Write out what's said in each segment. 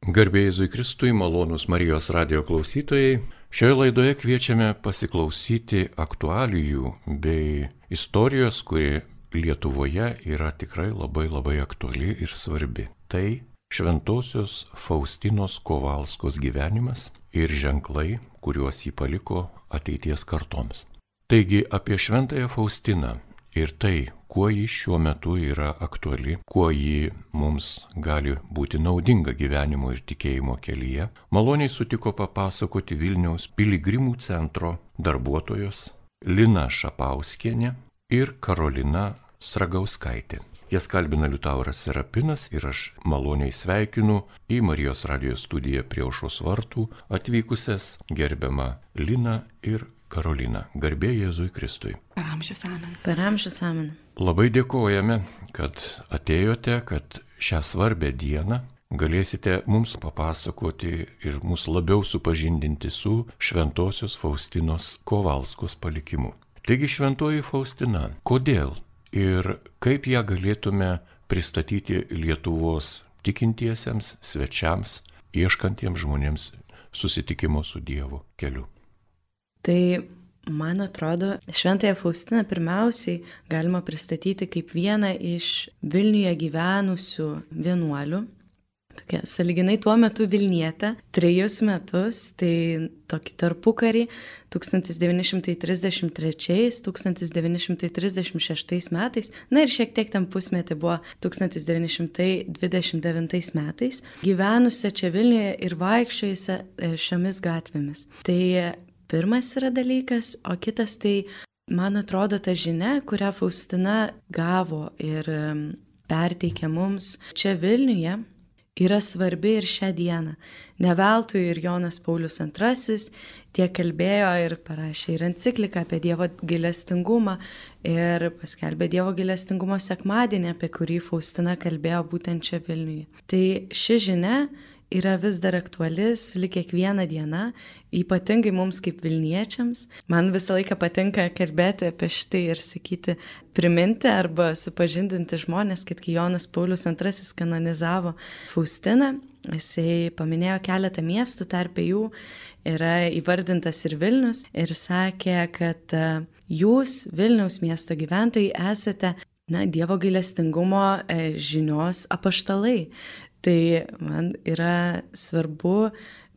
Garbėjai Jėzui Kristui, malonus Marijos radio klausytojai, šioje laidoje kviečiame pasiklausyti aktualijų bei istorijos, kuri Lietuvoje yra tikrai labai labai aktuali ir svarbi. Tai šventosios Faustinos Kovalskos gyvenimas ir ženklai, kuriuos jį paliko ateities kartoms. Taigi apie šventąją Faustiną ir tai, kuo ji šiuo metu yra aktuali, kuo ji mums gali būti naudinga gyvenimo ir tikėjimo kelyje, maloniai sutiko papasakoti Vilniaus piligrimų centro darbuotojos Lina Šapauskienė ir Karolina Sragauskaitė. Jas kalbina Liutauras Serapinas ir aš maloniai sveikinu į Marijos radijos studiją prie aušos vartų atvykusias gerbiamą Liną ir Karolina. Garbė Jėzui Kristui. Per amžius amen. Per amžius amen. Labai dėkojame, kad atėjote, kad šią svarbę dieną galėsite mums papasakoti ir mus labiau supažindinti su Šventojios Faustinos Kovalskos palikimu. Taigi Šventoji Faustina, kodėl ir kaip ją galėtume pristatyti Lietuvos tikintiesiems, svečiams, ieškantiems žmonėms susitikimo su Dievu keliu? Tai man atrodo, Šventąją Faustiną pirmiausiai galima pristatyti kaip vieną iš Vilniuje gyvenusių vienuolių. Tokia saliginai tuo metu Vilnietė, trejus metus, tai tokį tarpukarį 1933-1936 metais, na ir šiek tiek ten pusmetį buvo 1929 metais, gyvenusią čia Vilniuje ir vaikščiojusią e, šiomis gatvėmis. Tai pirmas yra dalykas, o kitas tai, man atrodo, ta žinia, kurią Faustina gavo ir perteikė mums čia Vilniuje, yra svarbi ir šią dieną. Neveltui ir Jonas Paulius II tiek kalbėjo ir parašė ir encikliką apie Dievo gilestingumą ir paskelbė Dievo gilestingumo sekmadienį, apie kurį Faustina kalbėjo būtent čia Vilniuje. Tai ši žinia yra vis dar aktuali, sulik kiekvieną dieną, ypatingai mums kaip Vilniečiams. Man visą laiką patinka kalbėti apie šitai ir sakyti, priminti arba supažindinti žmonės, kad kai Jonas Paulius II kanonizavo Faustiną, jisai paminėjo keletą miestų, tarp jų yra įvardintas ir Vilnius ir sakė, kad e, jūs, Vilniaus miesto gyventojai, esate na, Dievo gailestingumo e, žinios apaštalai. Tai man yra svarbu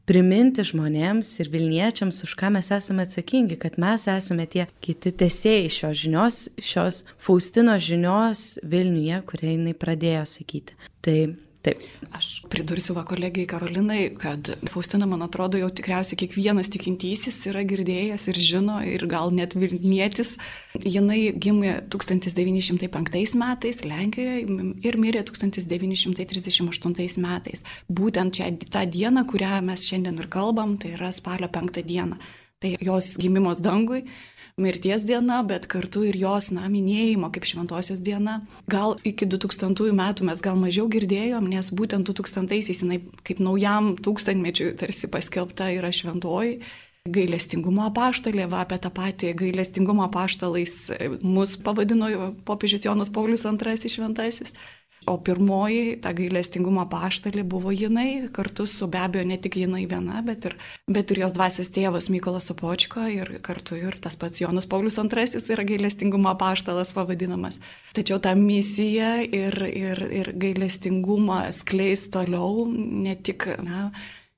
priminti žmonėms ir Vilniečiams, už ką mes esame atsakingi, kad mes esame tie kiti tesėjai šios žinios, šios Faustino žinios Vilniuje, kurią jinai pradėjo sakyti. Tai Taip. Aš pridursiu va kolegijai Karolinai, kad Faustina, man atrodo, jau tikriausiai kiekvienas tikintysis yra girdėjęs ir žino, ir gal net Vilnietis. Jinai gimė 1905 metais Lenkijoje ir mirė 1938 metais. Būtent čia tą dieną, kurią mes šiandien ir kalbam, tai yra spalio penktą dieną. Tai jos gimimos dangui mirties diena, bet kartu ir jos, na, minėjimo kaip šventosios diena. Gal iki 2000 metų mes gal mažiau girdėjom, nes būtent 2000-aisiais jinai kaip naujam tūkstantmečiui tarsi paskelbta yra šventoji. Gailestingumo apaštalė, va apie tą patį gailestingumo apaštalais mus pavadino popiežius Jonas Paulius II šventasis. O pirmoji, ta gailestingumo paštalė buvo jinai, kartu su be abejo ne tik jinai viena, bet ir, bet ir jos dvasios tėvas Mykolas Sopočko ir kartu ir tas pats Jonas Paulius II yra gailestingumo paštalas pavadinamas. Tačiau ta misija ir, ir, ir gailestingumą skleis toliau ne tik, na,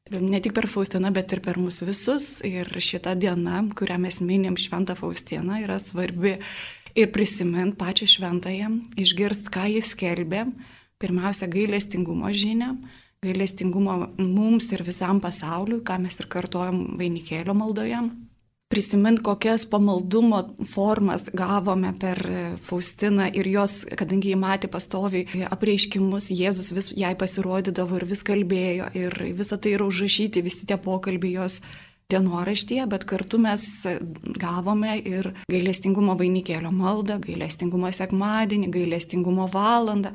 ne tik per Faustiną, bet ir per mus visus. Ir šita diena, kurią mes minim Šventą Faustiną, yra svarbi ir prisimint pačią šventąją, išgirst, ką jis kelbė, pirmiausia, gailestingumo žinę, gailestingumo mums ir visam pasauliu, ką mes ir kartuojam vainikėlio maldoje. Prisimint, kokias pamaldumo formas gavome per Faustiną ir jos, kadangi jį matė pastoviai apreiškimus, Jėzus vis jai pasirodydavo ir vis kalbėjo ir visą tai yra užrašyti, visi tie pokalbiai jos dienoraštyje, bet kartu mes gavome ir gailestingumo vainikėlio maldą, gailestingumo sekmadienį, gailestingumo valandą,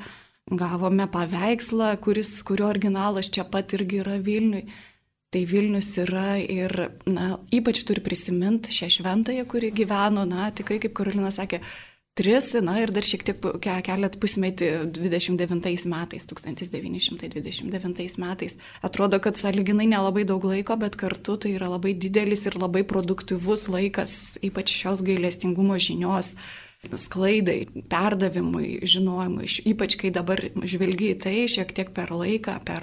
gavome paveikslą, kuris, kurio originalas čia pat irgi yra Vilniui. Tai Vilnius yra ir, na, ypač turi prisiminti šią šventąją, kuri gyveno, na, tikrai, kaip Karolina sakė, tris, na ir dar šiek tiek kelet pusmetį 29 metais, 1929 metais. Atrodo, kad sąlyginai nelabai daug laiko, bet kartu tai yra labai didelis ir labai produktyvus laikas, ypač šios gailestingumo žinios sklaidai, perdavimui, žinojimui, ypač kai dabar žvelgi į tai šiek tiek per laiką, per,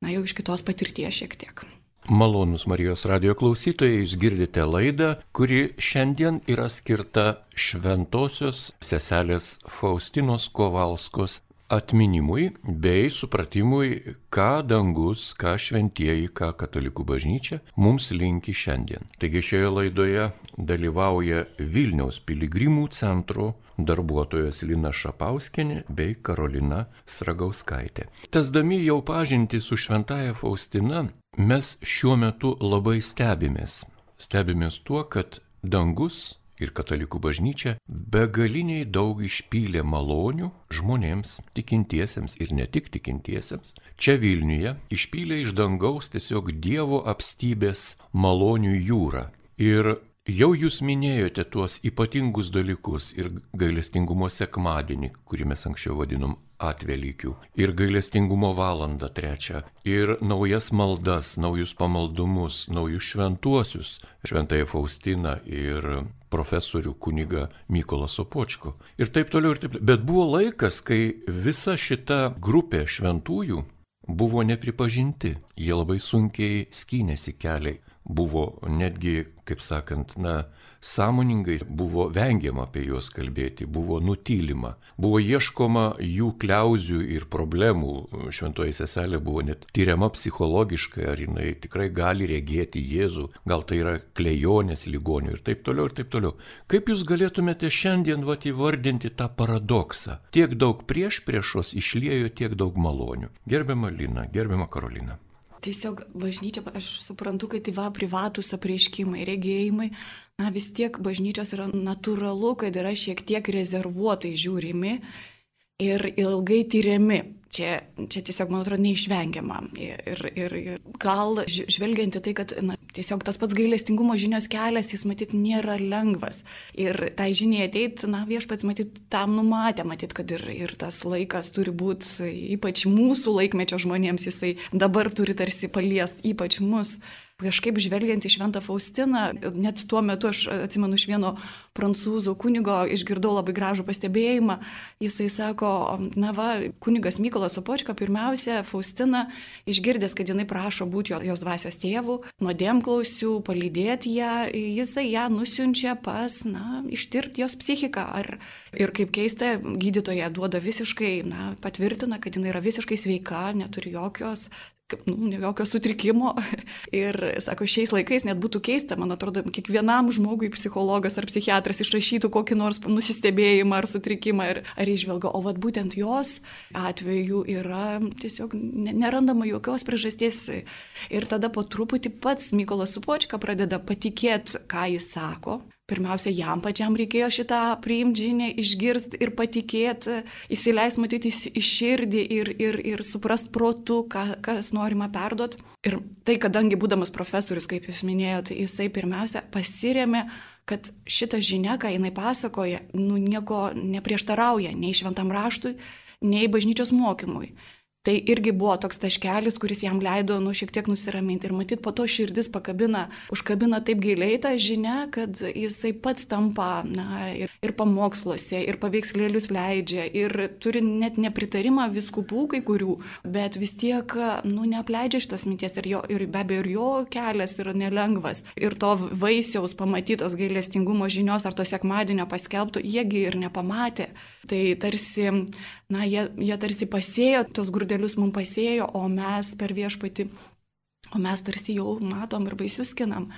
na jau iš kitos patirties šiek tiek. Malonus Marijos radio klausytojai, jūs girdite laidą, kuri šiandien yra skirta šventosios seselės Faustinos Kovalskos atminimui bei supratimui, ką dangus, ką šventieji, ką katalikų bažnyčia mums linki šiandien. Taigi šioje laidoje dalyvauja Vilniaus piligrimų centro darbuotojas Lina Šapauskinė bei Karolina Sragauskaitė. Tesdami jau pažinti su šventaja Faustina, mes šiuo metu labai stebimės. Stebimės tuo, kad dangus ir katalikų bažnyčia begaliniai daug išpylė malonių žmonėms, tikintiesiems ir ne tik tikintiesiems. Čia Vilniuje išpylė iš dangaus tiesiog Dievo apstybės malonių jūrą. Ir Jau jūs minėjote tuos ypatingus dalykus ir gailestingumo sekmadienį, kurį mes anksčiau vadinom atvelykių, ir gailestingumo valandą trečią, ir naujas maldas, naujus pamaldumus, naujus šventuosius, šventąją Faustiną ir profesorių kuniga Mykolą Sopočko. Ir taip toliau, ir taip toliau. Bet buvo laikas, kai visa šita grupė šventųjų buvo nepripažinti, jie labai sunkiai skynėsi keliai buvo netgi, kaip sakant, na, sąmoningai buvo vengiama apie juos kalbėti, buvo nutylima, buvo ieškoma jų kliauzių ir problemų. Šventoji seselė buvo net tyriama psichologiškai, ar jinai tikrai gali regėti Jėzų, gal tai yra klejonės ligonių ir taip toliau ir taip toliau. Kaip jūs galėtumėte šiandien vat įvardinti tą paradoksą? Tiek daug prieš priešos išliejo tiek daug malonių. Gerbiama Lina, gerbiama Karolina. Tiesiog bažnyčia, aš suprantu, kad tai va privatus apreiškimai, regėjimai, na vis tiek bažnyčios yra natūralu, kad yra šiek tiek rezervuotai žiūrimi ir ilgai tyriami. Čia, čia tiesiog, man atrodo, neišvengiama. Ir, ir, ir gal žvelgiant į tai, kad na, tiesiog tas pats gailestingumo žinios kelias, jis matyt nėra lengvas. Ir tai žiniai ateit, na, viešpats matyt tam numatė, matyt, kad ir, ir tas laikas turi būti, ypač mūsų laikmečio žmonėms, jisai dabar turi tarsi paliest, ypač mus kažkaip žvelgiant į Šventą Faustiną, net tuo metu aš atsimenu iš vieno prancūzų kunigo, išgirdau labai gražų pastebėjimą. Jisai sako, na va, kunigas Mykolas Sopočka pirmiausia Faustina, išgirdęs, kad jinai prašo būti jos dvasios tėvų, nuodėmklausių, palydėti ją, jisai ją nusiunčia pas, na, ištirti jos psichiką. Ar, ir kaip keista, gydytoja duoda visiškai, na, patvirtina, kad jinai yra visiškai sveika, neturi jokios nu, jokio sutrikimo. Ir sako, šiais laikais net būtų keista, man atrodo, kiekvienam žmogui psichologas ar psichiatras išrašytų kokį nors nusistebėjimą ar sutrikimą ar, ar išvelgo, o vad būtent jos atveju yra tiesiog nerandama jokios priežasties. Ir tada po truputį pats Mykolas Supočka pradeda patikėti, ką jis sako, Pirmiausia, jam pačiam reikėjo šitą priimti žinę, išgirsti ir patikėti, įsileisti matyti į širdį ir, ir, ir suprast protų, ką, kas norima perduoti. Ir tai, kadangi būdamas profesorius, kaip jūs minėjote, jisai pirmiausia pasirėmė, kad šitą žinią, ką jinai pasakoja, nu nieko neprieštarauja nei šventam raštui, nei bažnyčios mokymui. Tai irgi buvo toks taškelis, kuris jam leido, nu, šiek tiek nusiraminti. Ir matyt, po to širdis pakabina, užkabina taip giliai tą žinią, kad jisai pats tampa, na, ir, ir pamoksluose, ir paveikslėlius leidžia, ir turi net nepritarimą viskupų kai kurių, bet vis tiek, nu, neapleidžia šitos minties. Ir, jo, ir be abejo, ir jo kelias yra nelengvas. Ir to vaisiaus pamatytos gailestingumo žinios ar to sekmadienio paskelbto, jiegi ir nepamatė. Tai tarsi, na, jie, jie tarsi pasėjo tos grūdelius mums pasėjo, o mes per viešpati, o mes tarsi jau matom ir vaisius skinam.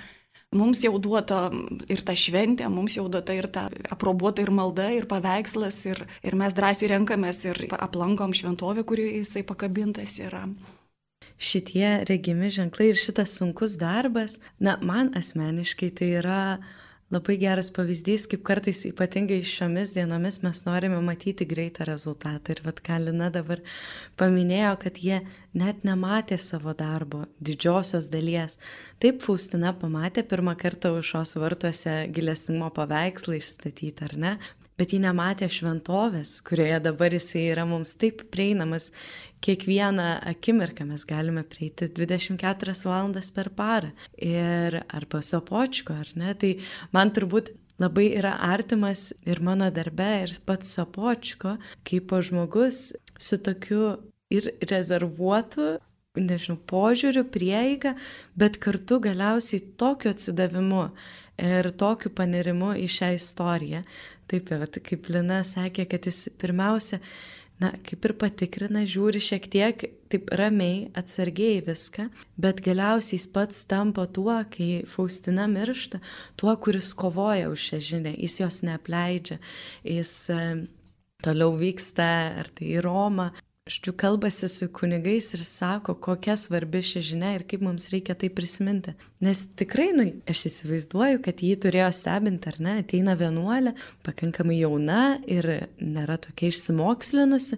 Mums jau duota ir ta šventė, mums jau duota ir ta aprobuota ir malda, ir paveikslas, ir, ir mes drąsiai renkamės ir aplankom šventovę, kuri jisai pakabintas yra šitie regimi ženklai ir šitas sunkus darbas, na, man asmeniškai tai yra labai geras pavyzdys, kaip kartais ypatingai šiomis dienomis mes norime matyti greitą rezultatą. Ir vad Kalina dabar paminėjo, kad jie net nematė savo darbo, didžiosios dalies. Taip Faustina pamatė pirmą kartą už šios vartuose gilestinimo paveikslą išstatyti, ar ne? Bet ji nematė šventovės, kurioje dabar jisai yra mums taip prieinamas. Kiekvieną akimirką mes galime prieiti 24 valandas per parą. Ir arba sopočko, ar ne? Tai man turbūt labai yra artimas ir mano darbe, ir pats sopočko, kaip žmogus su tokiu ir rezervuotu nežinau, požiūriu, prieiga, bet kartu galiausiai tokiu atsidavimu ir tokiu panirimu į šią istoriją. Taip, bet kaip Lina sakė, kad jis pirmiausia, na, kaip ir patikrina, žiūri šiek tiek taip ramiai, atsargiai viską, bet galiausiai jis pats tampa tuo, kai Faustina miršta, tuo, kuris kovoja už šią žinę, jis jos neapleidžia, jis e, toliau vyksta ar tai į Romą, Žodžiu, kalbasi su kunigais ir sako, kokia svarbi ši žinia ir kaip mums reikia tai prisiminti. Nes tikrai, nu, aš įsivaizduoju, kad jį turėjo stebinti, ar ne, ateina vienuolė, pakankamai jauna ir nėra tokia išsimokslinusi.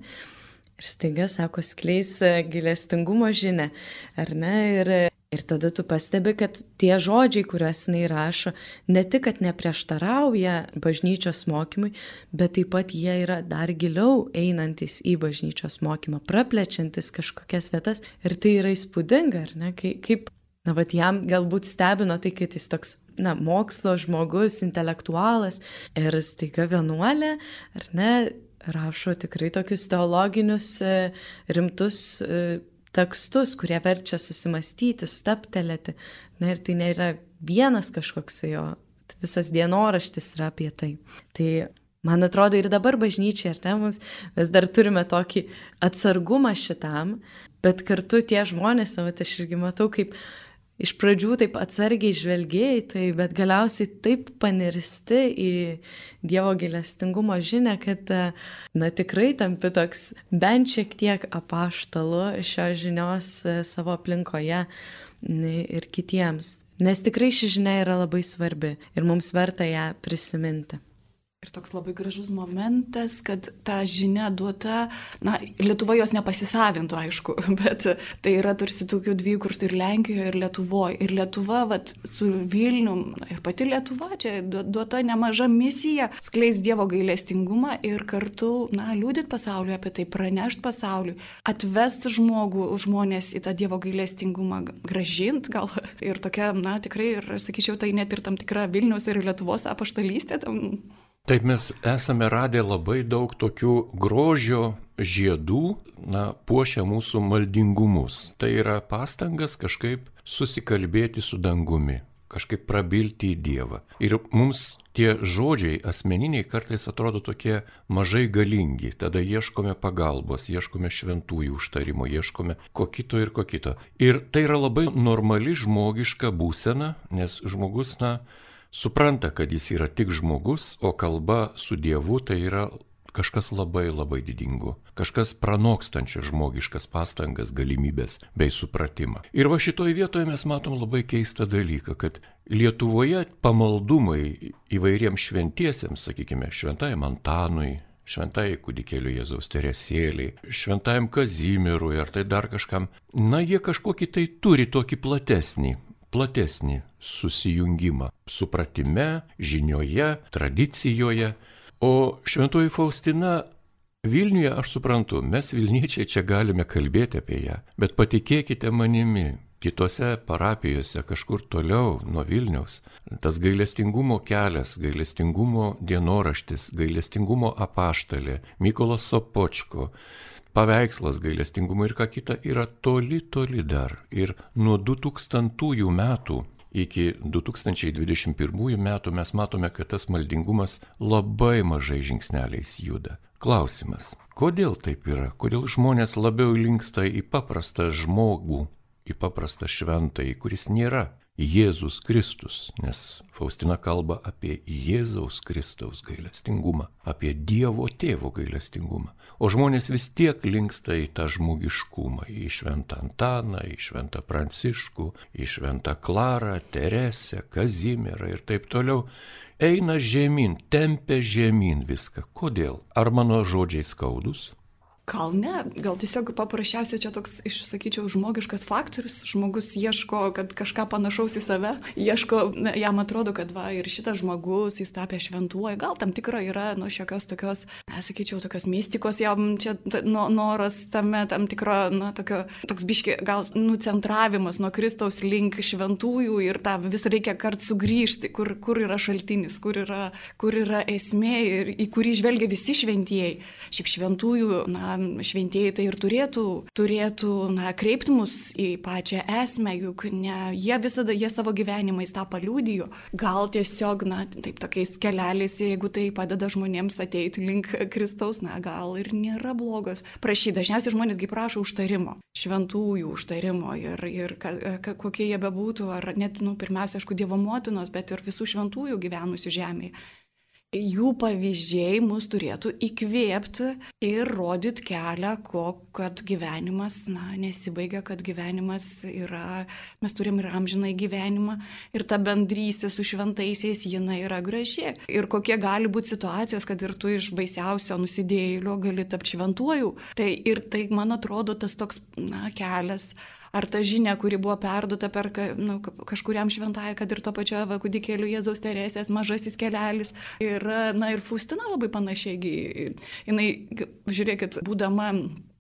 Ir staiga, sako, skleis gilestingumo žinę, ar ne, ir Ir tada tu pastebi, kad tie žodžiai, kuriuos jinai rašo, ne tik, kad neprieštarauja bažnyčios mokymui, bet taip pat jie yra dar giliau einantis į bažnyčios mokymą, praplečiantis kažkokias vietas. Ir tai yra įspūdinga, ar ne? Kaip, na, vad jam galbūt stebino tai, kad jis toks, na, mokslo žmogus, intelektualas ir staiga vienuolė, ar ne, rašo tikrai tokius teologinius e, rimtus e, tekstus, kurie verčia susimastyti, staptelėti. Na ir tai nėra vienas kažkoks jo, visas dienoraštis yra apie tai. Tai man atrodo ir dabar bažnyčiai, ar ne, mums vis dar turime tokį atsargumą šitam, bet kartu tie žmonės, na, aš irgi matau, kaip iš pradžių taip atsargiai žvelgiai, tai, bet galiausiai taip panirsti į Dievo gilestingumo žinę, kad, na, tikrai tampi toks bent šiek tiek apaštalu šios žinios e, savo aplinkoje ir kitiems. Nes tikrai ši žinia yra labai svarbi ir mums verta ją prisiminti. Ir toks labai gražus momentas, kad ta žinia duota, na, Lietuva jos nepasisavintų, aišku, bet tai yra tarsi tokių dviejų kursų ir Lenkijoje, ir Lietuvoje. Ir Lietuva, vat, su Vilnium, ir pati Lietuva, čia duota nemaža misija skleis Dievo gailestingumą ir kartu, na, liūdit pasauliu apie tai, pranešt pasauliu, atvest žmogų, žmonės į tą Dievo gailestingumą, gražint gal. Ir tokia, na, tikrai, ir sakyčiau, tai net ir tam tikra Vilnius ir Lietuvos apaštalystė tam Taip mes esame radę labai daug tokių grožio žiedų, na, puošia mūsų maldingumus. Tai yra pastangas kažkaip susikalbėti su dangumi, kažkaip prabilti į Dievą. Ir mums tie žodžiai asmeniniai kartais atrodo tokie mažai galingi, tada ieškome pagalbos, ieškome šventųjų užtarimo, ieškome ko kito ir ko kito. Ir tai yra labai normali žmogiška būsena, nes žmogus, na, supranta, kad jis yra tik žmogus, o kalba su Dievu tai yra kažkas labai labai didingo, kažkas pranokstančio žmogiškas pastangas, galimybės bei supratimą. Ir va šitoje vietoje mes matom labai keistą dalyką, kad Lietuvoje pamaldumai įvairiems šventiesiems, sakykime, šventajam Antanui, šventai kūdikėlių Jėzaus teresėliai, šventajam Kazimirui ar tai dar kažkam, na jie kažkokį tai turi tokį platesnį platesnį susijungimą supratime, žinioje, tradicijoje. O šventoji Faustina Vilniuje aš suprantu, mes Vilniečiai čia galime kalbėti apie ją, bet patikėkite manimi, kitose parapijose kažkur toliau nuo Vilniaus, tas gailestingumo kelias, gailestingumo dienoraštis, gailestingumo apaštalė, Mykolas Sopočko, paveikslas gailestingumo ir ką kita yra toli, toli dar. Ir nuo 2000 metų iki 2021 metų mes matome, kad tas maldingumas labai mažai žingsneliais juda. Klausimas, kodėl taip yra? Kodėl žmonės labiau linksta į paprastą žmogų, į paprastą šventąjį, kuris nėra Jėzus Kristus, nes Faustina kalba apie Jėzaus Kristaus gailestingumą, apie Dievo tėvo gailestingumą. O žmonės vis tiek linksta į tą žmogiškumą, į šventą Antaną, į šventą Pranciškų, į šventą Klarą, Teresę, Kazimierą ir taip toliau. Eina žemyn, tempia žemyn viską. Kodėl? Ar mano žodžiai skaudus? Gal ne, gal tiesiog paprasčiausiai čia toks, išsakyčiau, žmogiškas faktorius. Žmogus ieško, kad kažką panašaus į save, ieško, na, jam atrodo, kad va ir šitas žmogus, jis tapė šventuoju, gal tam tikra yra, nu, šiokios tokios, na, sakyčiau, tokios mistikos, jam čia no, noras tame, tam tikro, na, tokio, toks biški, gal nucentravimas nuo Kristaus link šventųjų ir tą vis reikia kart sugrįžti, kur, kur yra šaltinis, kur yra, kur yra esmė ir į kurį žvelgia visi šventieji. Šiaip šventųjų, na, šventieji tai ir turėtų, turėtų na, kreipti mus į pačią esmę, juk ne, jie visada, jie savo gyvenimais tą paliūdijo. Gal tiesiog, na, taip tokiais keleliais, jeigu tai padeda žmonėms ateiti link Kristaus, na, gal ir nėra blogos. Prašy, dažniausiai žmonėsgi prašo užtarimo, šventųjų užtarimo ir, ir ka, ka, kokie jie bebūtų, ar net, nu, pirmiausia, aišku, Dievo motinos, bet ir visų šventųjų gyvenusių žemėje jų pavyzdžiai mus turėtų įkvėpti ir rodyti kelią, ko, kad gyvenimas na, nesibaigia, kad gyvenimas yra, mes turim ir amžinai gyvenimą ir ta bendrystė su šventaisiais jinai yra graži. Ir kokie gali būti situacijos, kad ir tu iš baisiausio nusidėjėlio gali tapti šventuoju. Tai ir tai, man atrodo, tas toks na, kelias ar ta žinia, kuri buvo perduota per nu, kažkuriam šventai, kad ir to pačio kūdikėlių Jėzaus Teresės mažasis kelelis. Ir, na, ir Faustina labai panašiai, jinai, žiūrėkit, būdama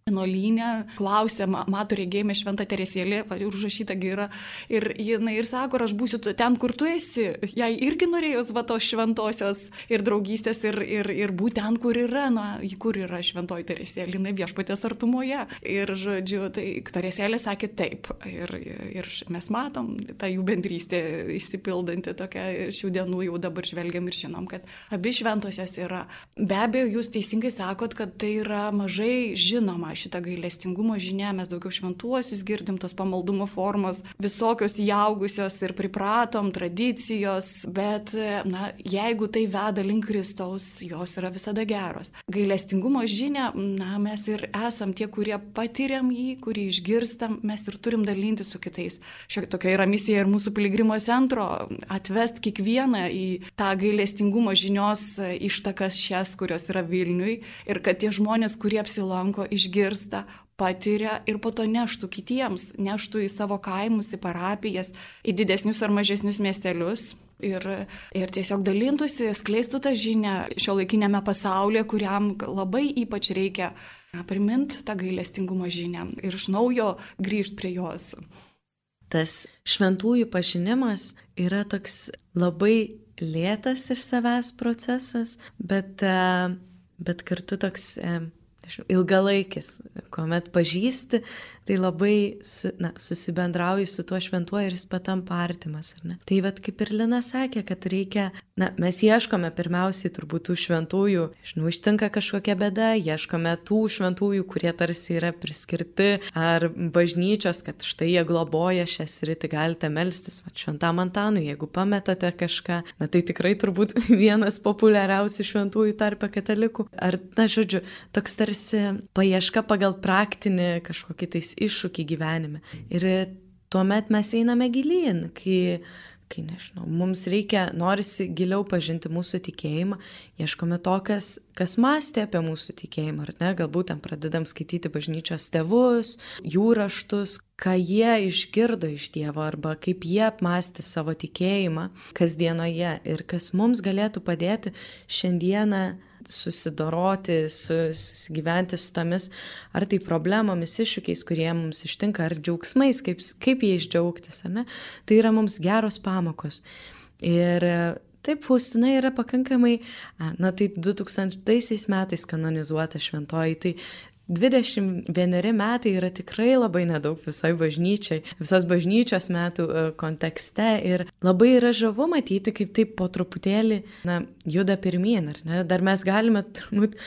vienuolynė, klausė, mato regėjime šventą Teresėlį, ir užrašyta gyra. Ir jinai ir sako, aš būsiu ten, kur tu esi. Jai irgi norėjus va tos šventosios ir draugystės ir, ir, ir būti ten, kur yra, na, kur yra šventoji Teresėlė, jinai viešpatės artumoje. Ir, žodžiu, tai Teresėlė sakė taip. Ir, ir mes matom tą jų bendrystę išsipildanti tokia šių dienų jau dabar žvelgiam ir žinom, kad abi šventosios yra. Be abejo, jūs teisingai sakot, kad tai yra mažai žinoma šitą gailestingumo žinią, mes daugiau šventuosius girdim, tos pamaldumo formos, visokios įaugusios ir pripratom, tradicijos, bet, na, jeigu tai veda link Kristaus, jos yra visada geros. Gailestingumo žinia, na, mes ir esam tie, kurie patiriam jį, kurį išgirstam, mes ir turim dalinti su kitais. Šia tokia yra misija ir mūsų piligrimo centro - atvest kiekvieną į tą gailestingumo žinios ištakas šias, kurios yra Vilniui ir kad tie žmonės, kurie apsilanko, išgirsta išgirsta, patiria ir po to neštų kitiems, neštų į savo kaimus, į parapijas, į didesnius ar mažesnius miestelius. Ir, ir tiesiog dalintųsi, skleistų tą žinią šio laikinėme pasaulyje, kuriam labai ypač reikia priminti tą gailestingumo žinią ir iš naujo grįžti prie jos. Tas šventųjų pažinimas yra toks labai lėtas iš savęs procesas, bet, bet kartu toks nežinau, ilgalaikis, kuomet pažįsti, tai labai su, na, susibendrauji su tuo šventuoju ir jis patampa artimas. Tai vad kaip ir Lina sakė, kad reikia, na, mes ieškome pirmiausiai turbūt tų šventųjų, žinau, ištinka kažkokia bėda, ieškome tų šventųjų, kurie tarsi yra priskirti, ar bažnyčios, kad štai jie globoja šią sritį, galite melstis, va, šventam Antanui, jeigu pametate kažką, na tai tikrai turbūt vienas populiariausių šventųjų tarpe katalikų. Ar, na, žodžiu, toks tarsi paieška pagal praktinį kažkokį tais iššūkį gyvenime. Ir tuomet mes einame gilyn, kai, kai nežinau, mums reikia, norisi giliau pažinti mūsų tikėjimą, ieškome to, kas, kas mąstė apie mūsų tikėjimą, ar ne, galbūt ten pradedam skaityti bažnyčios tėvus, jų raštus, ką jie išgirdo iš Dievo arba kaip jie apmastė savo tikėjimą kasdienoje ir kas mums galėtų padėti šiandieną susidoroti, su, susigyventi su tomis ar tai problemomis, iššūkiais, kurie mums ištinka, ar džiaugsmais, kaip, kaip jais džiaugtis, ar ne, tai yra mums geros pamokos. Ir Taip, Faustina yra pakankamai, na tai 2000 metais kanonizuota šventoji, tai 21 metai yra tikrai labai nedaug visoje bažnyčiai, visos bažnyčios metų e, kontekste ir labai yra žavu matyti, kaip taip po truputėlį na, juda pirmyn. Dar mes galime turbūt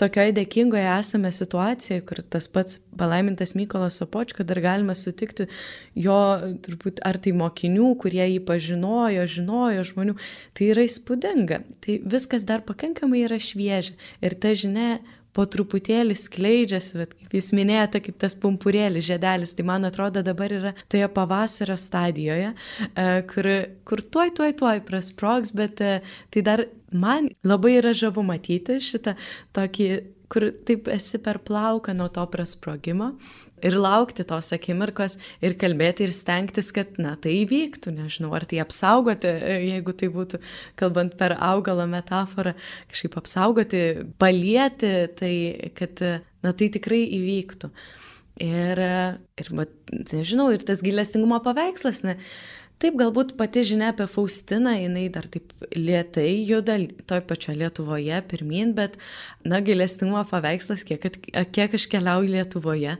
tokioje dėkingoje esame situacijoje, kur tas pats palaimintas Mykolas Sopočka dar galime sutikti jo turbūt ar tai mokinių, kurie jį pažinojo, žinojo žmonių. Tai yra įspūdinga. Tai viskas dar pakankamai yra šviežia. Ir ta žinia po truputėlį skleidžiasi, bet kaip jūs minėjote, kaip tas pumpurėlis, žiedelis, tai man atrodo dabar yra toje pavasario stadijoje, e, kur, kur tuoj, tuoj, tuoj prasprogs, bet e, tai dar man labai yra žavu matyti šitą tokį kur taip esi per plauką nuo to prasprogimo ir laukti tos akimirkos ir kalbėti ir stengtis, kad, na, tai įvyktų, nežinau, ar tai apsaugoti, jeigu tai būtų, kalbant per augalo metaforą, kažkaip apsaugoti, palieti, tai kad, na, tai tikrai įvyktų. Ir, ir nežinau, ir tas gilestingumo paveikslas, ne, Taip, galbūt pati žinia apie Faustiną, jinai dar taip lietai juda toj pačioje Lietuvoje pirmin, bet, na, gilestingumo paveikslas, kiek, kiek aš keliauju Lietuvoje,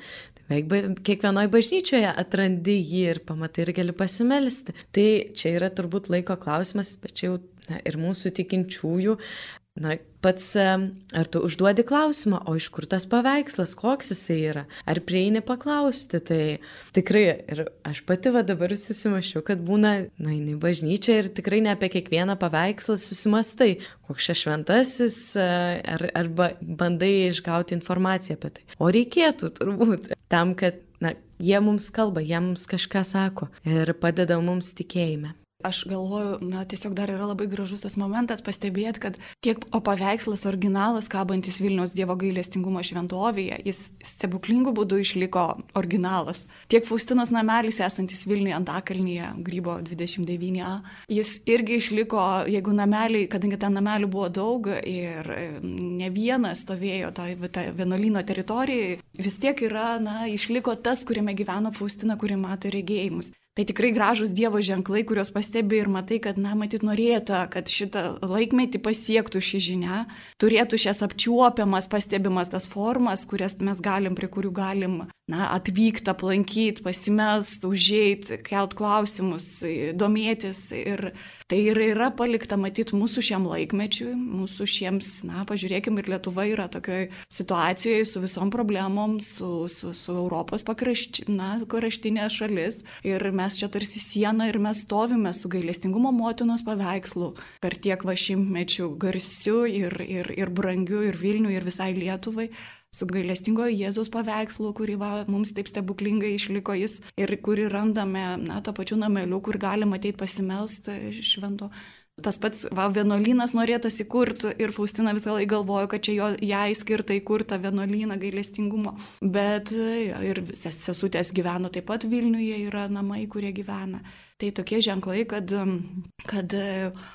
beveik kiekvienoje bažnyčioje atrandi jį ir pamatai ir gali pasimelsti. Tai čia yra turbūt laiko klausimas, bet čia jau na, ir mūsų tikinčiųjų Na, pats, ar tu užduodi klausimą, o iš kur tas paveikslas, koks jisai yra, ar prieini paklausti, tai tikrai ir aš pati va dabar susimašiau, kad būna, na, į bažnyčią ir tikrai ne apie kiekvieną paveikslą susimastai, koks čia šventasis, ar, arba bandai išgauti informaciją apie tai. O reikėtų turbūt tam, kad, na, jie mums kalba, jie mums kažką sako ir padeda mums tikėjime. Aš galvoju, na, tiesiog dar yra labai gražus tas momentas pastebėti, kad tiek o paveikslas originalas, kabantis Vilniaus Dievo gailestingumo šventovėje, jis stebuklingų būdų išliko originalas. Tiek Faustinos namelis esantis Vilniuje Antakalnyje, Grybo 29a, jis irgi išliko, jeigu nameliai, kadangi ten namelių buvo daug ir ne vienas stovėjo toje to vienuolino teritorijoje, vis tiek yra, na, išliko tas, kuriame gyveno Faustina, kuri mato regėjimus. Tai tikrai gražus Dievo ženklai, kuriuos pastebi ir matai, kad, na, matyt, norėta, kad šitą laikmetį pasiektų šį žinią, turėtų šias apčiuopiamas, pastebimas tas formas, kurias mes galim, prie kurių galim, na, atvykti, aplankyti, pasimest, užėjti, kelt klausimus, domėtis. Ir tai ir yra palikta, matyt, mūsų šiam laikmečiui, mūsų šiems, na, pažiūrėkime, ir Lietuva yra tokioje situacijoje su visom problemom, su, su, su Europos pakrašti, na, kraštinė šalis. Ir mes mes čia tarsi siena ir mes stovime su gailestingumo motinos paveikslu per tiek va šimtmečių garsiu ir, ir, ir brangiu ir Vilniui ir visai Lietuvai su gailestingojo Jėzaus paveikslu, kurį va, mums taip stebuklingai išliko jis ir kurį randame, na, to pačiu nameliu, kur galima ateiti pasimelsti švento Tas pats va, vienuolynas norėtas įkurti ir Faustina visą laiką galvojo, kad čia jo, jai skirta įkurta vienuolyną gailestingumo. Bet ir sesutės gyveno taip pat Vilniuje, yra namai, kurie gyvena. Tai tokie ženklai, kad, kad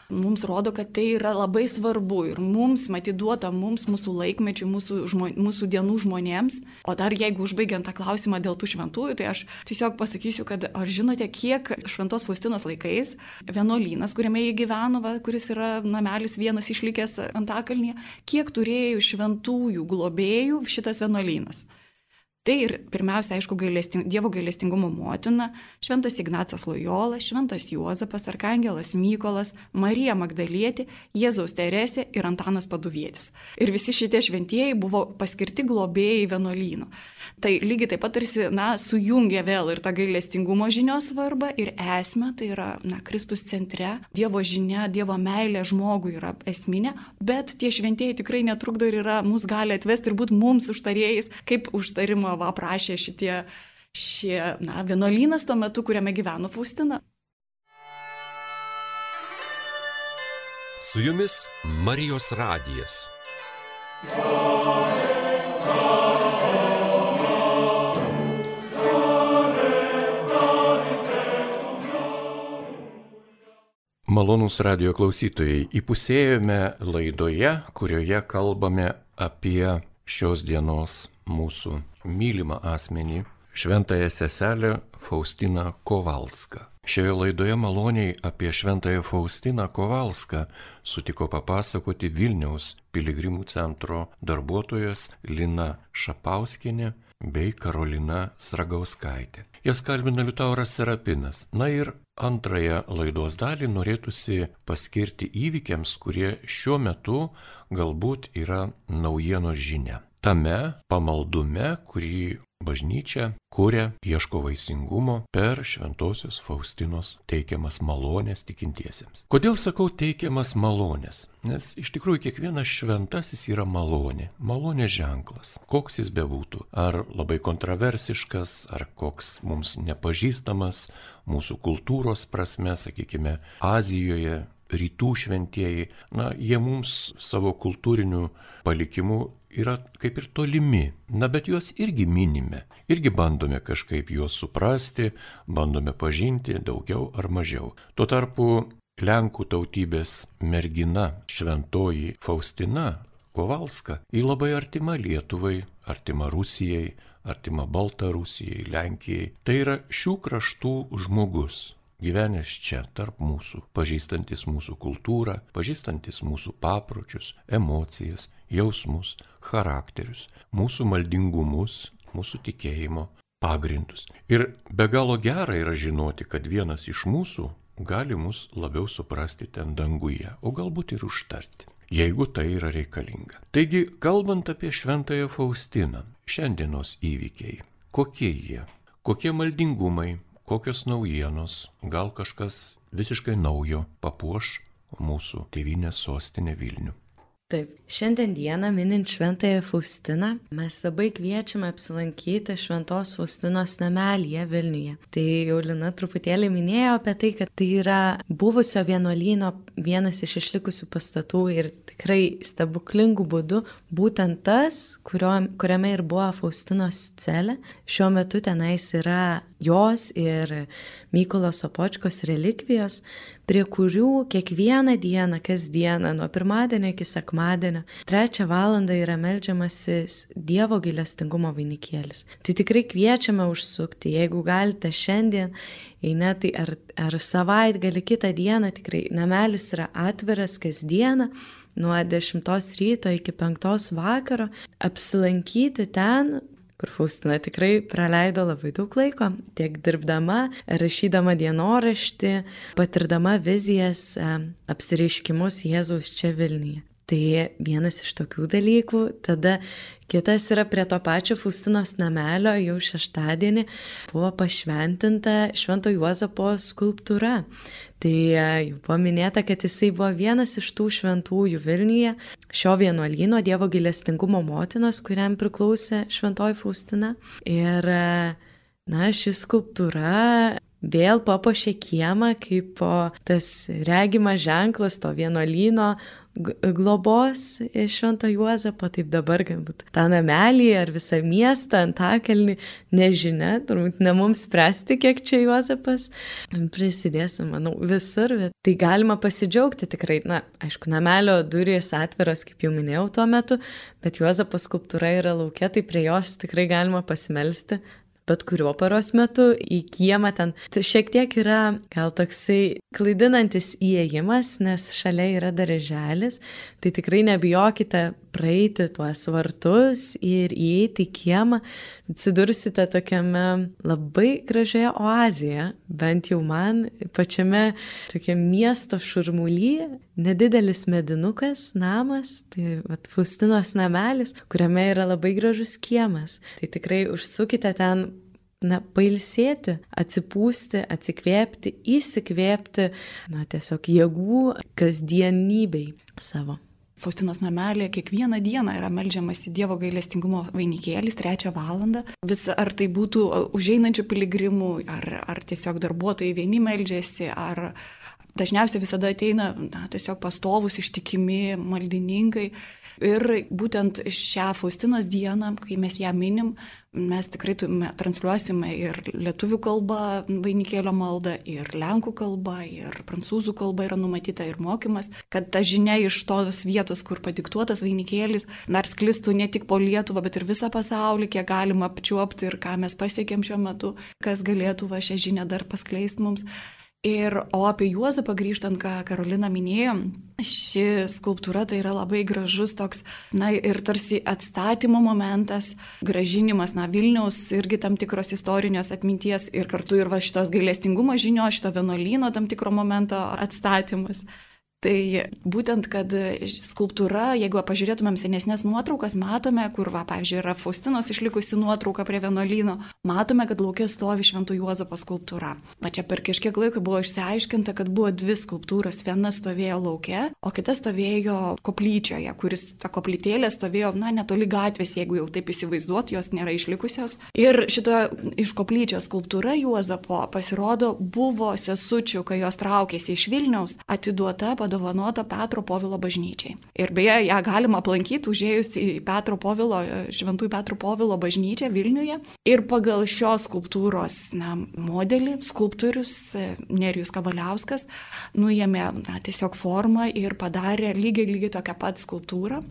mums rodo, kad tai yra labai svarbu ir mums, matyduota mums, mūsų laikmečių, mūsų, žmon, mūsų dienų žmonėms. O dar jeigu užbaigiant tą klausimą dėl tų šventųjų, tai aš tiesiog pasakysiu, kad ar žinote, kiek šventos Faustinos laikais vienuolynas, kuriame jie gyveno, va, kuris yra namelis vienas išlikęs Antakalnyje, kiek turėjo šventųjų globėjų šitas vienuolynas. Tai ir pirmiausia, aišku, gailesting, Dievo gailestingumo motina, Šventas Ignacas Lojola, Šventas Juozapas, Arkangelas Mykolas, Marija Magdalietė, Jėzaus Teresė ir Antanas Paduvėtis. Ir visi šitie šventieji buvo paskirti globėjai vienuolynų. Tai lygiai taip pat tarsi, na, sujungia vėl ir tą gailestingumo žinios svarbą ir esmę, tai yra, na, Kristus centre, Dievo žinia, Dievo meilė žmogui yra esminė, bet tie šventieji tikrai netrukdo ir yra, mus gali atvesti ir būti mums užtarėjais, kaip užtarimo va, aprašė šitie, šie, na, vienuolynas tuo metu, kuriame gyveno Faustina. Su jumis Marijos radijas. Malonus radio klausytojai, įpusėjome laidoje, kurioje kalbame apie šios dienos mūsų mylimą asmenį, šventąją seselę Faustiną Kovalską. Šioje laidoje maloniai apie šventąją Faustiną Kovalską sutiko papasakoti Vilniaus piligrimų centro darbuotojas Lina Šapauskinė bei Karolina Sragauskaitė. Jas kalbina Liutauras Serapinas. Na ir antrąją laidos dalį norėtųsi paskirti įvykiams, kurie šiuo metu galbūt yra naujienos žinia tame pamaldume, kurį bažnyčia kuria, ieško vaisingumo per šventosios Faustinos teikiamas malonės tikintiesiems. Kodėl sakau teikiamas malonės? Nes iš tikrųjų kiekvienas šventasis yra malonė, malonės ženklas, koks jis bebūtų. Ar labai kontroversiškas, ar koks mums nepažįstamas mūsų kultūros prasme, sakykime, Azijoje rytų šventieji, na, jie mums savo kultūriniu palikimu yra kaip ir tolimi, na bet juos irgi minime, irgi bandome kažkaip juos suprasti, bandome pažinti daugiau ar mažiau. Tuo tarpu Lenkų tautybės mergina šventoji Faustina Kovalska, ji labai artima Lietuvai, artima Rusijai, artima Baltarusijai, Lenkijai. Tai yra šių kraštų žmogus gyvenęs čia tarp mūsų, pažįstantis mūsų kultūrą, pažįstantis mūsų papročius, emocijas, jausmus, charakterius, mūsų maldingumus, mūsų tikėjimo pagrindus. Ir be galo gera yra žinoti, kad vienas iš mūsų gali mus labiau suprasti ten danguje, o galbūt ir užtarti, jeigu tai yra reikalinga. Taigi, kalbant apie Šventąją Faustiną, šiandienos įvykiai, kokie jie, kokie maldingumai, kokios naujienos, gal kažkas visiškai naujo papuoš mūsų tėvynės sostinę Vilnių. Taip, šiandien dieną minint Šventąją Faustiną, mes labai kviečiame apsilankyti Šventos Faustinos namelyje Vilniuje. Tai jau Lina truputėlį minėjo apie tai, kad tai yra buvusio vienuolyno vienas iš išlikusių pastatų ir tikrai stebuklingų būdų būtent tas, kurio, kuriame ir buvo Faustinos celė. Šiuo metu tenais yra jos ir Mykolo Sopočkos relikvijos, prie kurių kiekvieną dieną, kasdieną, nuo pirmadienio iki sekmadienio, trečią valandą yra melžiamasis Dievo gailestingumo vainikėlis. Tai tikrai kviečiame užsukti, jeigu galite šiandien, jei ne, tai ar, ar savaitgalį kitą dieną tikrai namelis yra atviras kasdieną nuo 10 ryto iki 5 vakaro, apsilankyti ten, kur Faustina tikrai praleido labai daug laiko, tiek dirbdama, rašydama dienoraštį, patirdama vizijas, e, apsireiškimus Jėzaus čia Vilniuje. Tai vienas iš tokių dalykų. Tada kitas yra prie to pačio Faustinos namelio, jau šeštadienį buvo pašventinta Švento Juozapo skulptūra. Tai e, jau buvo minėta, kad jisai buvo vienas iš tų šventųjų Vilniuje, šio vienuolyno Dievo gilestingumo motinos, kuriam priklausė Šventoji Faustina. Ir, e, na, ši skulptūra vėl papuošė kiemą kaip tas regimas ženklas to vienuolyno globos Švento Juozapo, taip dabar galbūt tą namelį ar visą miestą, antakalnį, nežinia, turbūt ne mums spręsti, kiek čia Juozapas prisidės, manau, visur, bet tai galima pasidžiaugti tikrai, na, aišku, namelio durys atviros, kaip jau minėjau tuo metu, bet Juozapo skulptūra yra laukia, tai prie jos tikrai galima pasimelsti, bet kuriuo paros metu į kiemą ten. Tai šiek tiek yra gal toksai klaidinantis įėjimas, nes šalia yra darželis, tai tikrai nebijokite praeiti tuos vartus ir įeiti į kiemą, atsidursite tokiame labai gražioje oazėje, bent jau man, pačiame tokia miesto šurmulyje, nedidelis medinukas, namas, tai vat, Faustinos namelis, kuriame yra labai gražus kiemas. Tai tikrai užsukite ten na, pailsėti, atsipūsti, atsikvėpti, įsikvėpti, na, tiesiog jėgų kasdienybei savo. Faustinos namelė kiekvieną dieną yra melžiamas į Dievo gailestingumo vainikėlis trečią valandą. Vis ar tai būtų užeinančių piligrimų, ar, ar tiesiog darbuotojai vieni melžiasi, ar dažniausiai visada ateina na, tiesiog pastovus ištikimi maldininkai. Ir būtent šią Faustinos dieną, kai mes ją minim, mes tikrai transliuosime ir lietuvių kalba vainikėlio maldą, ir lenkų kalba, ir prancūzų kalba yra numatyta ir mokymas, kad ta žinia iš tos vietos, kur padiktuotas vainikėlis, dar sklistų ne tik po Lietuvą, bet ir visą pasaulį, kiek galima apčiuopti ir ką mes pasiekėm šiuo metu, kas galėtų va šią žinią dar paskleisti mums. Ir o apie Juozapą grįžtant, ką Karolina minėjo, ši skulptūra tai yra labai gražus toks, na ir tarsi atstatymo momentas, gražinimas, na Vilniaus irgi tam tikros istorinės atminties ir kartu ir va šitos gailestingumo žinios, šito vienuolyno tam tikro momento atstatymas. Tai būtent, kad skulptūra, jeigu pažiūrėtumėm senesnės nuotraukas, matome, kur, va, pavyzdžiui, yra Faustinos išlikusi nuotrauka prie vienuolyno, matome, kad laukia stovi Šventų Juozapo skulptūra. Va čia per kažkiek laiko buvo išsiaiškinta, kad buvo dvi skulptūros. Viena stovėjo laukia, o kita stovėjo koplyčioje, kuris ta koplytėlė stovėjo, na, netoli gatvės, jeigu jau taip įsivaizduot, jos nėra išlikusios. Ir šita iš koplyčios skulptūra Juozapo pasirodo buvo sesučių, kai jos traukėsi iš Vilniaus, atiduota, padovanota Petro Povilo bažnyčiai. Ir beje, ją galima aplankyti užėjus į Petro Povilo, Šventųjų Petro Povilo bažnyčią Vilniuje. Ir pagal šios skulptūros na, modelį skulptorius e, Nerijus Kavaliauskas nuėmė na, tiesiog formą ir padarė lygiai lygiai tokią pat skulptūrą.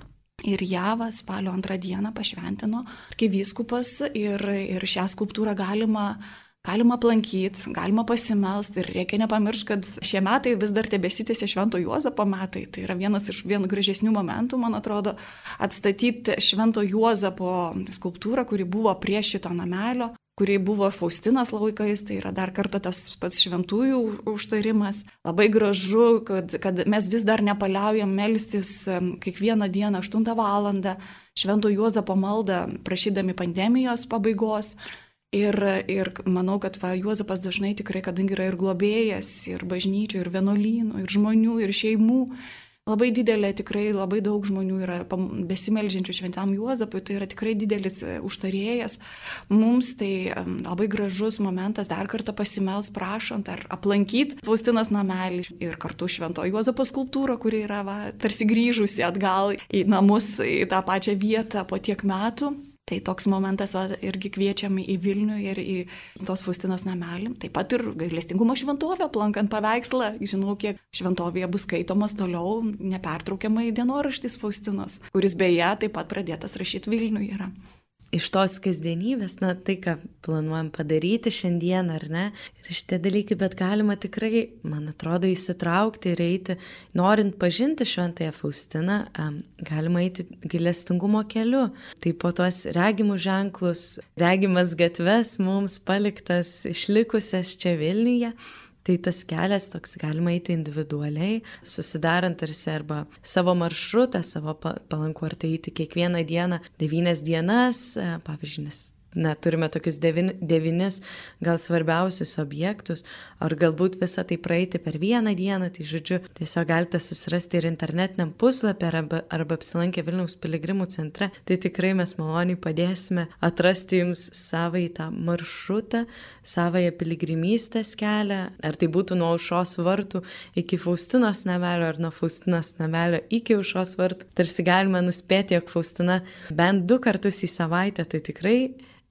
Ir Javą spalio antrą dieną pašventino kaip vyskupas ir, ir šią skulptūrą galima Galima aplankyti, galima pasimelsti ir reikia nepamiršti, kad šie metai vis dar tebesitėsi Švento Juozapo metai. Tai yra vienas iš vienų gražesnių momentų, man atrodo, atstatyti Švento Juozapo skulptūrą, kuri buvo prie šito namelio kuri buvo Faustinas laikais, tai yra dar kartą tas pats šventųjų užtarimas. Labai gražu, kad, kad mes vis dar nepaliaujam melstis kiekvieną dieną 8 val. Švento Juozapo maldą prašydami pandemijos pabaigos. Ir, ir manau, kad va, Juozapas dažnai tikrai, kadangi yra ir globėjas, ir bažnyčių, ir vienuolynų, ir žmonių, ir šeimų, labai didelė, tikrai labai daug žmonių yra besimeldžiančių šventam Juozapui, tai yra tikrai didelis e, užtarėjas. Mums tai labai gražus momentas dar kartą pasimels prašant ar aplankyti Faustinos namelį ir kartu švento Juozapo skulptūrą, kuri yra va, tarsi grįžusi atgal į namus, į tą pačią vietą po tiek metų. Tai toks momentas va, irgi kviečiam į Vilnių ir į tos Faustinos namelį. Taip pat ir gailestingumo šventovę, aplankant paveikslą. Žinau, kiek šventovėje bus skaitomas toliau nepertraukiamai dienoraštis Faustinos, kuris beje taip pat pradėtas rašyti Vilniuje yra iš tos kasdienybės, na tai, ką planuojam padaryti šiandien ar ne, ir šitie dalykai, bet galima tikrai, man atrodo, įsitraukti ir eiti, norint pažinti šventąją Faustiną, galima eiti gilestingumo keliu. Tai po tuos regimus ženklus, regimas gatves mums paliktas išlikusias čia Vilniuje Tai tas kelias toks galima eiti individualiai, susidarant tarsi arba savo maršrutą, savo palanku, ar tai eiti kiekvieną dieną, devynias dienas, e, pavyzdžiui, nes na, turime tokius devin, devynis gal svarbiausius objektus, ar galbūt visą tai praeiti per vieną dieną, tai žodžiu, tiesiog galite susirasti ir internetiniam puslapį arba, arba apsilankę Vilniaus piligrimų centre, tai tikrai mes maloniai padėsime atrasti jums savai tą maršrutą, savąją piligrimystės kelią, ar tai būtų nuo aušos vartų iki Faustinos namelio, ar nuo Faustinos namelio iki aušos vartų, tarsi galime nuspėti, jog Faustina bent du kartus į savaitę, tai tikrai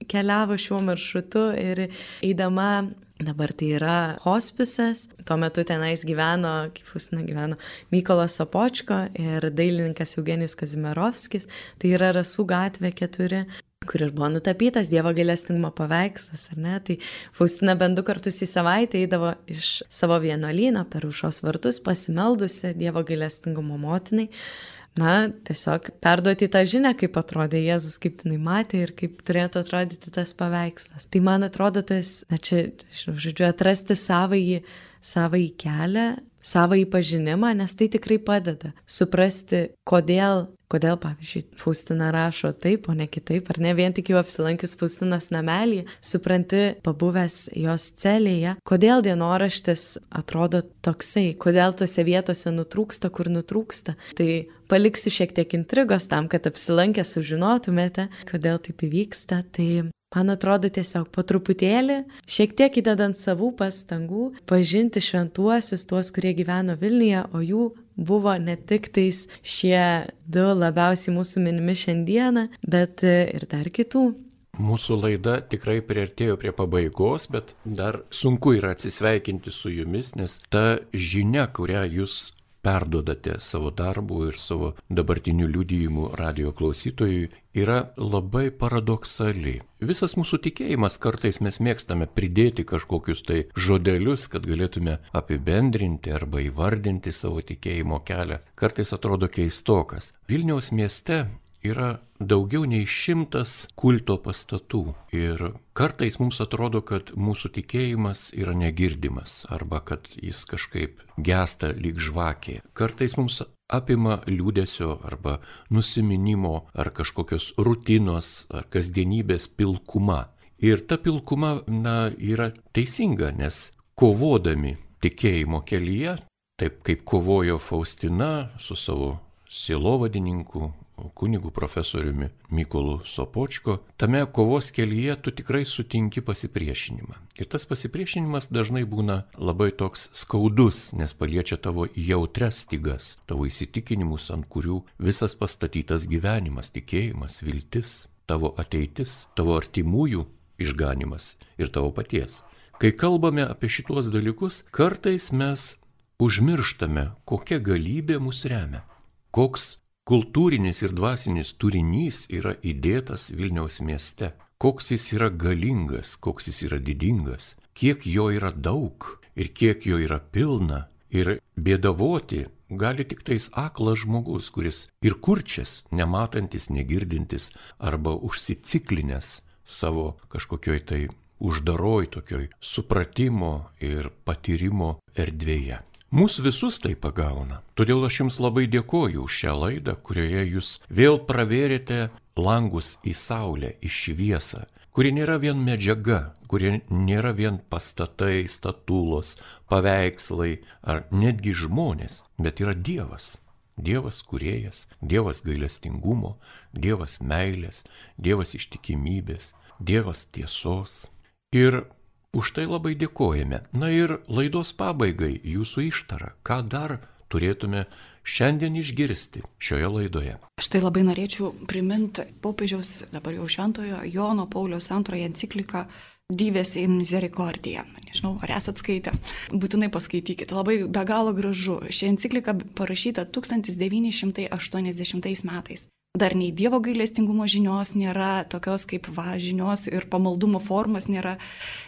keliavo šiuo maršrutu ir eidama Dabar tai yra hospisas, tuo metu tenais gyveno, kaip Fustina gyveno, Mykolas Sopočko ir dailininkas Eugenijus Kazimirovskis, tai yra Rasų gatvė 4, kur ir buvo nutapytas Dievo gailestingumo paveikslas, ar ne? Tai Faustina bent du kartus į savaitę eidavo iš savo vienuolyno per užos vartus pasimeldusi Dievo gailestingumo motinai na, tiesiog perduoti tą žinią, kaip atrodė Jėzus, kaip jinai matė ir kaip turėtų atrodyti tas paveikslas. Tai man atrodo tas, na čia, žodžiu, atrasti savąjį, savąjį kelią, savąjį pažinimą, nes tai tikrai padeda suprasti, kodėl kodėl, pavyzdžiui, Faustina rašo taip, o ne kitaip, ar ne vien tik jau apsilankius Faustinos namelį, supranti, pabuvęs jos celėje, kodėl dienoraštis atrodo toksai, kodėl tose vietose nutrūksta, kur nutrūksta. Tai paliksiu šiek tiek intrigos tam, kad apsilankę sužinotumėte, kodėl taip įvyksta. Tai Man atrodo tiesiog po truputėlį, šiek tiek įdedant savų pastangų, pažinti šventuosius, tuos, kurie gyveno Vilniuje, o jų buvo ne tik tais šie du labiausiai mūsų minimi šiandieną, bet ir dar kitų. Mūsų laida tikrai priartėjo prie pabaigos, bet dar sunku yra atsisveikinti su jumis, nes ta žinia, kurią jūs perdodate savo darbu ir savo dabartiniu liudijimu radio klausytojui, yra labai paradoksali. Visas mūsų tikėjimas kartais mes mėgstame pridėti kažkokius tai žodelius, kad galėtume apibendrinti arba įvardinti savo tikėjimo kelią. Kartais atrodo keistokas. Vilniaus mieste yra daugiau nei šimtas kulto pastatų ir kartais mums atrodo, kad mūsų tikėjimas yra negirdimas arba kad jis kažkaip gesta lyg žvakė. Kartais mums apima liūdėsio arba nusiminimo ar kažkokios rutinos ar kasdienybės pilkuma. Ir ta pilkuma, na, yra teisinga, nes kovodami tikėjimo kelyje, taip kaip kovojo Faustina su savo sielovadininku kunigu profesoriumi Mykolu Sopočko, tame kovos kelyje tu tikrai sutinki pasipriešinimą. Ir tas pasipriešinimas dažnai būna labai toks skaudus, nes paliečia tavo jautres stygas, tavo įsitikinimus, ant kurių visas pastatytas gyvenimas, tikėjimas, viltis, tavo ateitis, tavo artimųjų išganimas ir tavo paties. Kai kalbame apie šituos dalykus, kartais mes užmirštame, kokia galybė mus remia, koks kultūrinis ir dvasinis turinys yra įdėtas Vilniaus mieste, koks jis yra galingas, koks jis yra didingas, kiek jo yra daug ir kiek jo yra pilna. Ir bėdavoti gali tik tais aklas žmogus, kuris ir kurčias, nematantis, negirdintis arba užsiciklinęs savo kažkokioj tai uždaroj tokioj supratimo ir patyrimo erdvėje. Mūsų visus tai pagauna. Todėl aš Jums labai dėkoju už šią laidą, kurioje Jūs vėl pravėrėte langus į saulę, į šviesą, kuri nėra vien medžiaga, kuri nėra vien pastatai, statulos, paveikslai ar netgi žmonės, bet yra Dievas. Dievas kuriejas, Dievas gailestingumo, Dievas meilės, Dievas ištikimybės, Dievas tiesos. Ir Už tai labai dėkojame. Na ir laidos pabaigai jūsų ištara. Ką dar turėtume šiandien išgirsti šioje laidoje? Štai labai norėčiau priminti popiežiaus dabar jau šventojo Jono Paulius antrojo encikliką Dyvės in Misericordija. Nežinau, ar esat skaitę. Būtinai paskaitykite. Labai be galo gražu. Ši enciklika parašyta 1980 metais. Dar nei Dievo gailestingumo žinios nėra, tokios kaip va žinios ir pamaldumo formos nėra,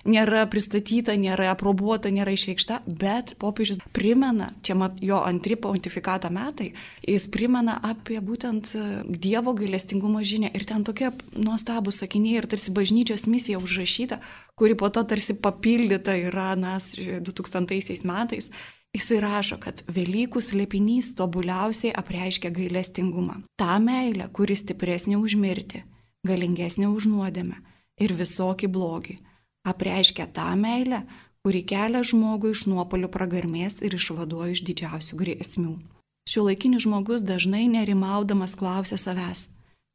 nėra pristatyta, nėra aprobuota, nėra išreikšta, bet popiežius primena, čia mat, jo antri pontifikato metai, jis primena apie būtent e, Dievo gailestingumo žinią ir ten tokie nuostabus sakiniai ir tarsi bažnyčios misija užrašyta, kuri po to tarsi papildyta yra nas 2000 metais. Jisai rašo, kad Velykų slėpinys tobuliausiai apreiškia gailestingumą. Ta meilė, kuri stipresnė už mirtį, galingesnė už nuodėmę ir visokį blogį. Apreiškia tą meilę, kuri kelia žmogų iš nuopolių pragarmės ir išvaduoja iš didžiausių grėsmių. Šiuolaikinis žmogus dažnai nerimaudamas klausia savęs,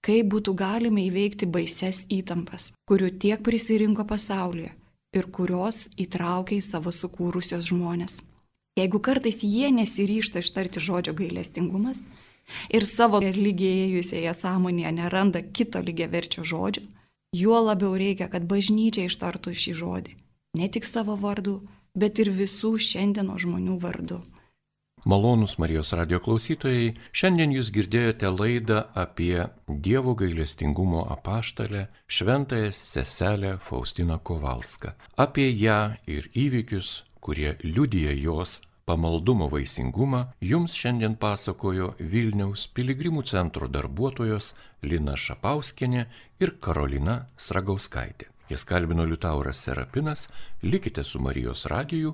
kaip būtų galima įveikti baises įtampas, kurių tiek prisirinko pasaulyje ir kurios įtraukia į savo sukūrusios žmonės. Jeigu kartais jie nesiryšta ištarti žodžio gailestingumas ir savo lygėjusėje sąmonėje neranda kito lygiaverčio žodžio, juo labiau reikia, kad bažnyčia ištartų šį žodį. Ne tik savo vardu, bet ir visų šiandieno žmonių vardu. Malonus Marijos radio klausytojai, šiandien jūs girdėjote laidą apie Dievo gailestingumo apaštalę šventąją seselę Faustiną Kovalską. Apie ją ir įvykius, kurie liudija jos pamaldumo vaisingumą jums šiandien pasakojo Vilniaus piligrimų centro darbuotojos Lina Šapauskinė ir Karolina Sragauskaitė. Jas kalbino Liutauras Serapinas, likite su Marijos radiju,